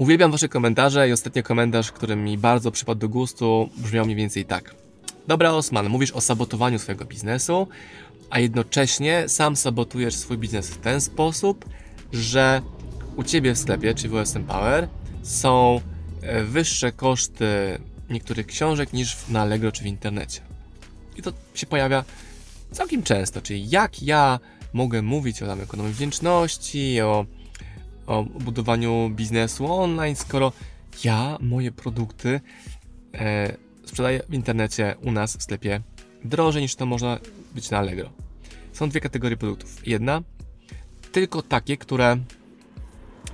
Uwielbiam Wasze komentarze i ostatni komentarz, który mi bardzo przypadł do gustu, brzmiał mniej więcej tak. Dobra, Osman, mówisz o sabotowaniu swojego biznesu, a jednocześnie sam sabotujesz swój biznes w ten sposób, że u Ciebie w sklepie, czy w OSM Power, są e, wyższe koszty niektórych książek niż na Allegro czy w internecie. I to się pojawia całkiem często, czyli jak ja mogę mówić o tam ekonomii wdzięczności, o, o budowaniu biznesu online, skoro ja moje produkty e, sprzedaję w internecie u nas w sklepie drożej niż to można być na Allegro. Są dwie kategorie produktów. Jedna, tylko takie, które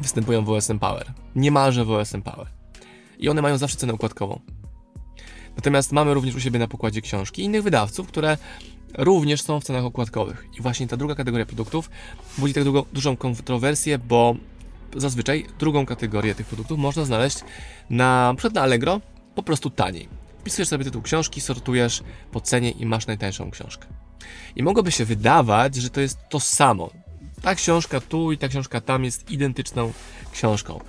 występują w OSM Power. Niemalże w OSM Power. I one mają zawsze cenę układkową. Natomiast mamy również u siebie na pokładzie książki innych wydawców, które również są w cenach okładkowych. I właśnie ta druga kategoria produktów budzi tak dużą kontrowersję, bo zazwyczaj drugą kategorię tych produktów można znaleźć na, przykład na Allegro po prostu taniej. Wpisujesz sobie tytuł książki, sortujesz po cenie i masz najtańszą książkę. I mogłoby się wydawać, że to jest to samo. Ta książka tu i ta książka tam jest identyczną książką.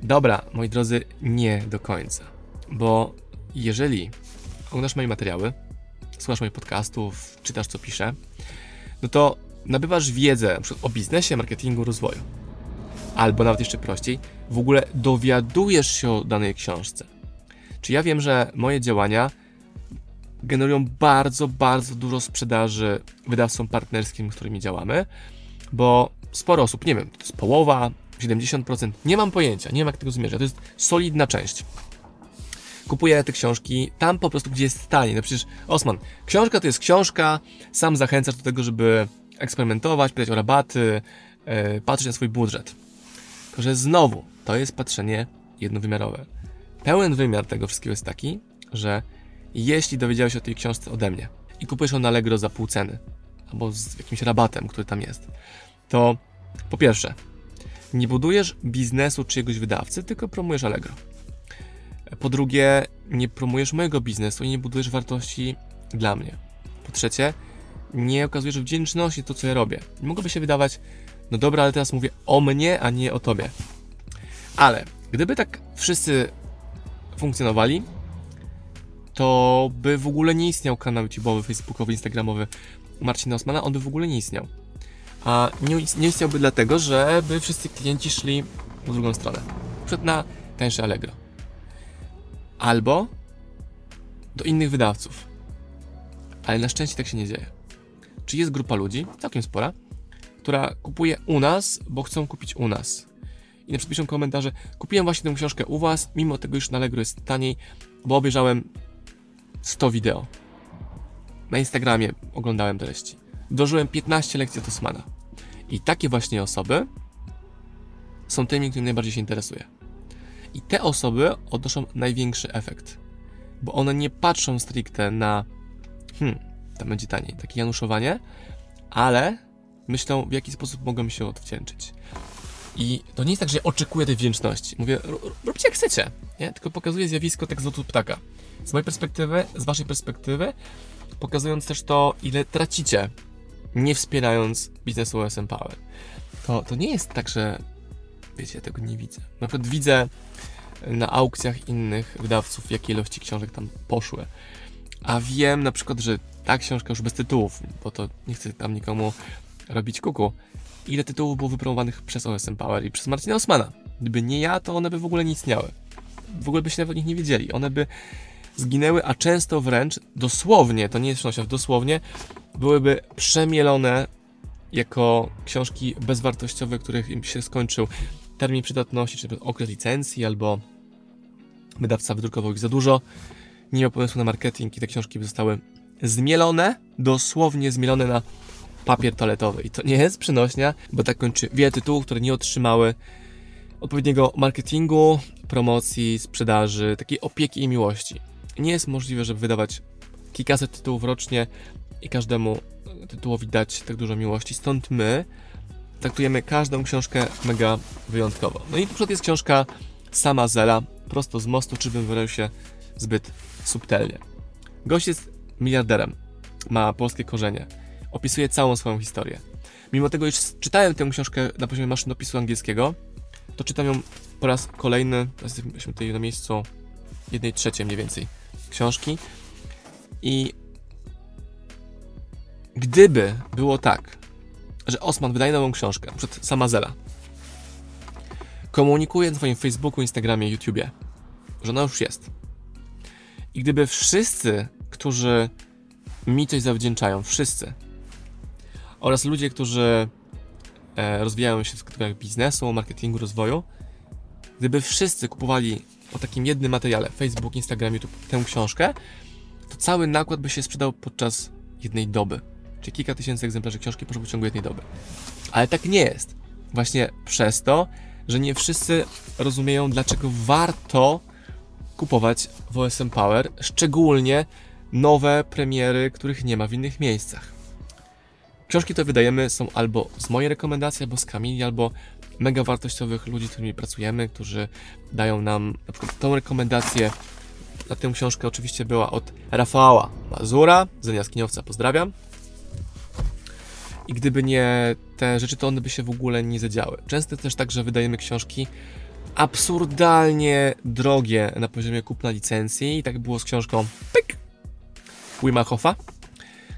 Dobra, moi drodzy, nie do końca. Bo jeżeli oglądasz moje materiały, słuchasz moich podcastów, czytasz co piszę, no to nabywasz wiedzę np. o biznesie, marketingu, rozwoju. Albo nawet jeszcze prościej, w ogóle dowiadujesz się o danej książce. Czy ja wiem, że moje działania generują bardzo, bardzo dużo sprzedaży wydawcom partnerskim, z którymi działamy, bo sporo osób, nie wiem, to jest połowa, 70%, nie mam pojęcia, nie wiem jak tego zmierza, to jest solidna część. Kupuję te książki tam po prostu, gdzie jest taniej. No przecież, Osman, książka to jest książka, sam zachęcasz do tego, żeby eksperymentować, pytać o rabaty, yy, patrzeć na swój budżet. Tylko, że znowu, to jest patrzenie jednowymiarowe. Pełen wymiar tego wszystkiego jest taki, że jeśli dowiedziałeś o tej książce ode mnie i kupujesz ją na Allegro za pół ceny, albo z jakimś rabatem, który tam jest, to po pierwsze, nie budujesz biznesu czyjegoś wydawcy, tylko promujesz Allegro. Po drugie, nie promujesz mojego biznesu i nie budujesz wartości dla mnie. Po trzecie, nie okazujesz wdzięczności to, co ja robię. Mogłoby się wydawać, no dobra, ale teraz mówię o mnie, a nie o tobie. Ale gdyby tak wszyscy funkcjonowali, to by w ogóle nie istniał kanał YouTube'owy, Facebookowy, Instagramowy Marcina Osmana, on by w ogóle nie istniał. A nie, nie istniałby dlatego, żeby wszyscy klienci szli w drugą stronę. Przed na tańsze Allegro. Albo do innych wydawców. Ale na szczęście tak się nie dzieje. Czy jest grupa ludzi, całkiem spora, która kupuje u nas, bo chcą kupić u nas. I na przykład piszą komentarze, kupiłem właśnie tę książkę u was, mimo tego, iż na Allegro jest taniej, bo obejrzałem 100 wideo. Na Instagramie oglądałem treści. Dożyłem 15 lekcji od Osmana. I takie właśnie osoby są tymi, którym najbardziej się interesuje. I te osoby odnoszą największy efekt, bo one nie patrzą stricte na hmm, tam będzie taniej, takie januszowanie, ale myślą, w jaki sposób mogą się odwdzięczyć. I to nie jest tak, że ja oczekuję tej wdzięczności. Mówię, róbcie jak chcecie, nie? tylko pokazuję zjawisko tak z lotu ptaka. Z mojej perspektywy, z waszej perspektywy, pokazując też to, ile tracicie, nie wspierając biznesu OSM Power. To, to nie jest tak, że wiecie, ja tego nie widzę. Na przykład widzę na aukcjach innych wydawców, jakie ilości książek tam poszły. A wiem na przykład, że ta książka już bez tytułów, bo to nie chcę tam nikomu robić kuku, ile tytułów było wypromowanych przez OSM Power i przez Marcina Osmana. Gdyby nie ja, to one by w ogóle nie istniały. W ogóle byście nawet o nich nie wiedzieli. One by zginęły, a często wręcz dosłownie, to nie jest przenośnia, dosłownie byłyby przemielone jako książki bezwartościowe, których im się skończył termin przydatności, czy okres licencji, albo wydawca wydrukował ich za dużo, nie miał pomysłu na marketing i te książki by zostały zmielone, dosłownie zmielone na papier toaletowy. I to nie jest przynośnia, bo tak kończy wiele tytułów, które nie otrzymały odpowiedniego marketingu, promocji, sprzedaży, takiej opieki i miłości. Nie jest możliwe, żeby wydawać kilkaset tytułów rocznie i każdemu tytułowi dać tak dużo miłości. Stąd my traktujemy każdą książkę mega wyjątkowo. No i na przykład jest książka Sama Zela, prosto z mostu, czy bym wyraził się zbyt subtelnie. Gość jest miliarderem, ma polskie korzenie, opisuje całą swoją historię. Mimo tego, iż czytałem tę książkę na poziomie maszynopisu angielskiego, to czytam ją po raz kolejny, jesteśmy tutaj na miejscu jednej trzeciej mniej więcej książki i gdyby było tak, że Osman wydaje nową książkę, przed Samazela, komunikuje na swoim Facebooku, Instagramie, YouTubie, że ona już jest. I gdyby wszyscy, którzy mi coś zawdzięczają, wszyscy, oraz ludzie, którzy e, rozwijają się w kategoriach biznesu, marketingu, rozwoju, gdyby wszyscy kupowali o takim jednym materiale, Facebook, Instagram, YouTube, tę książkę, to cały nakład by się sprzedał podczas jednej doby. Czyli kilka tysięcy egzemplarzy książki poszło w ciągu jednej doby. Ale tak nie jest. Właśnie przez to, że nie wszyscy rozumieją, dlaczego warto kupować w OSM Power, szczególnie nowe premiery, których nie ma w innych miejscach. Książki, które wydajemy, są albo z mojej rekomendacji, albo z Kamili, albo mega wartościowych ludzi, z którymi pracujemy, którzy dają nam na przykład tą rekomendację. Na tę książkę oczywiście była od Rafała Mazura, z Jaskiniowca, pozdrawiam. I gdyby nie te rzeczy, to one by się w ogóle nie zadziały. Często też tak, że wydajemy książki absurdalnie drogie na poziomie kupna licencji. I tak było z książką pyk, Wima Hofa.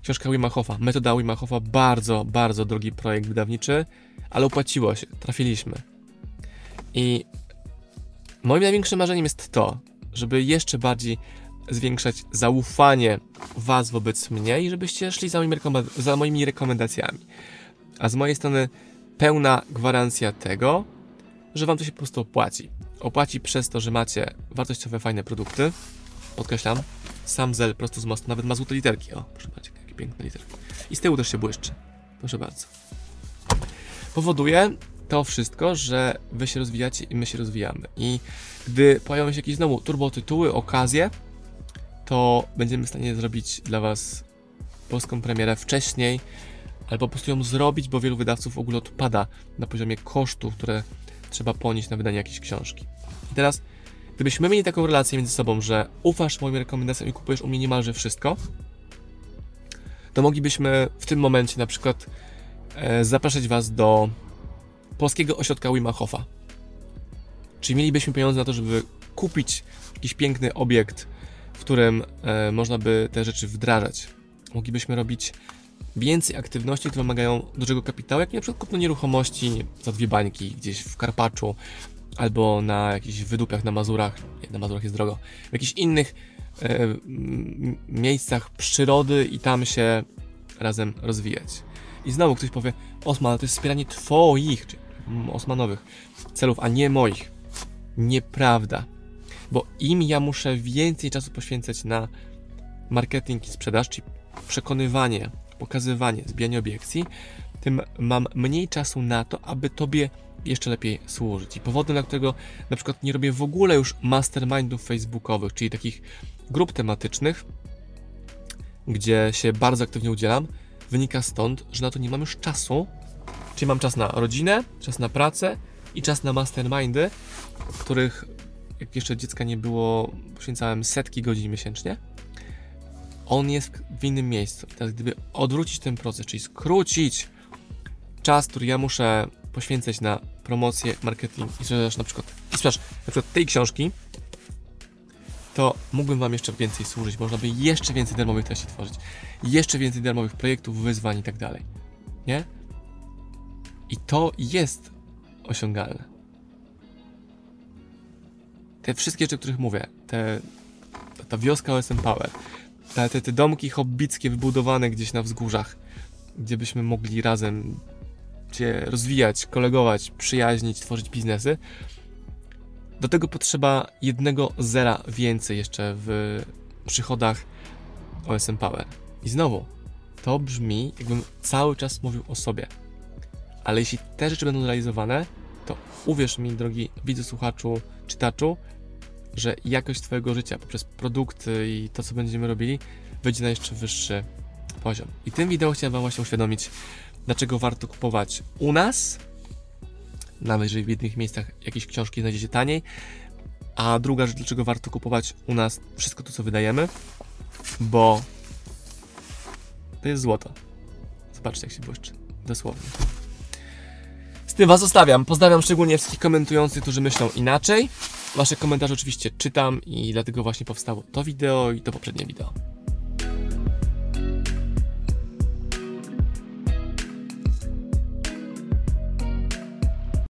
Książka Wima Hofa, metoda Wima Hofa, bardzo, bardzo drogi projekt wydawniczy, ale opłaciło się, trafiliśmy. I moim największym marzeniem jest to, żeby jeszcze bardziej zwiększać zaufanie Was wobec mnie i żebyście szli za moimi, za moimi rekomendacjami. A z mojej strony pełna gwarancja tego, że Wam to się po prostu opłaci. Opłaci przez to, że macie wartościowe, fajne produkty. Podkreślam, sam zel prosto z mostu, nawet ma złote literki. O, proszę bardzo, jakie piękne literki. I z tyłu też się błyszczy. Proszę bardzo. Powoduje to wszystko, że Wy się rozwijacie i my się rozwijamy. I gdy pojawią się jakieś znowu turbo tytuły, okazje, to będziemy w stanie zrobić dla Was polską premierę wcześniej, albo po prostu ją zrobić, bo wielu wydawców w ogóle odpada na poziomie kosztów, które trzeba ponieść na wydanie jakiejś książki. I teraz, gdybyśmy mieli taką relację między sobą, że ufasz moim rekomendacjom i kupujesz u mnie niemalże wszystko, to moglibyśmy w tym momencie na przykład e, zapraszać Was do polskiego ośrodka Wima Hofa. Czyli mielibyśmy pieniądze na to, żeby kupić jakiś piękny obiekt, w którym e, można by te rzeczy wdrażać. Moglibyśmy robić więcej aktywności, które wymagają dużego kapitału, jak na przykład kupno nieruchomości za dwie bańki gdzieś w Karpaczu, albo na jakichś wydupiach na Mazurach, nie, na Mazurach jest drogo, w jakichś innych e, miejscach przyrody i tam się razem rozwijać. I znowu ktoś powie, Osman, to jest wspieranie twoich, czy osmanowych celów, a nie moich. Nieprawda. Bo im ja muszę więcej czasu poświęcać na marketing i sprzedaż, czyli przekonywanie, pokazywanie, zbijanie obiekcji, tym mam mniej czasu na to, aby tobie jeszcze lepiej służyć. I powodem, dla którego na przykład nie robię w ogóle już mastermindów facebookowych, czyli takich grup tematycznych, gdzie się bardzo aktywnie udzielam, wynika stąd, że na to nie mam już czasu. Czyli mam czas na rodzinę, czas na pracę i czas na mastermindy, których jak jeszcze dziecka nie było, poświęcałem setki godzin miesięcznie. On jest w innym miejscu. Teraz gdyby odwrócić ten proces, czyli skrócić czas, który ja muszę poświęcać na promocję, marketing i sprzedaż na przykład, i sprzedaż na przykład tej książki, to mógłbym Wam jeszcze więcej służyć. Można by jeszcze więcej darmowych treści tworzyć, jeszcze więcej darmowych projektów, wyzwań i tak dalej. Nie? I to jest osiągalne. Te wszystkie rzeczy, o których mówię, te, ta wioska OSM Power, te, te, te domki hobbickie wybudowane gdzieś na wzgórzach, gdzie byśmy mogli razem się rozwijać, kolegować, przyjaźnić, tworzyć biznesy. Do tego potrzeba jednego zera więcej jeszcze w przychodach OSM Power. I znowu, to brzmi, jakbym cały czas mówił o sobie. Ale jeśli te rzeczy będą realizowane, to uwierz mi, drogi widzu, słuchaczu, czytaczu, że jakość Twojego życia poprzez produkty i to, co będziemy robili, wyjdzie na jeszcze wyższy poziom. I tym wideo chciałem Wam właśnie uświadomić, dlaczego warto kupować u nas, nawet jeżeli w jednych miejscach jakieś książki znajdziecie taniej, a druga rzecz, dlaczego warto kupować u nas wszystko to, co wydajemy, bo to jest złoto. Zobaczcie, jak się błyszczy. Dosłownie. Z tym Was zostawiam. Pozdrawiam szczególnie wszystkich komentujących, którzy myślą inaczej. Wasze komentarze oczywiście czytam i dlatego właśnie powstało to wideo i to poprzednie wideo.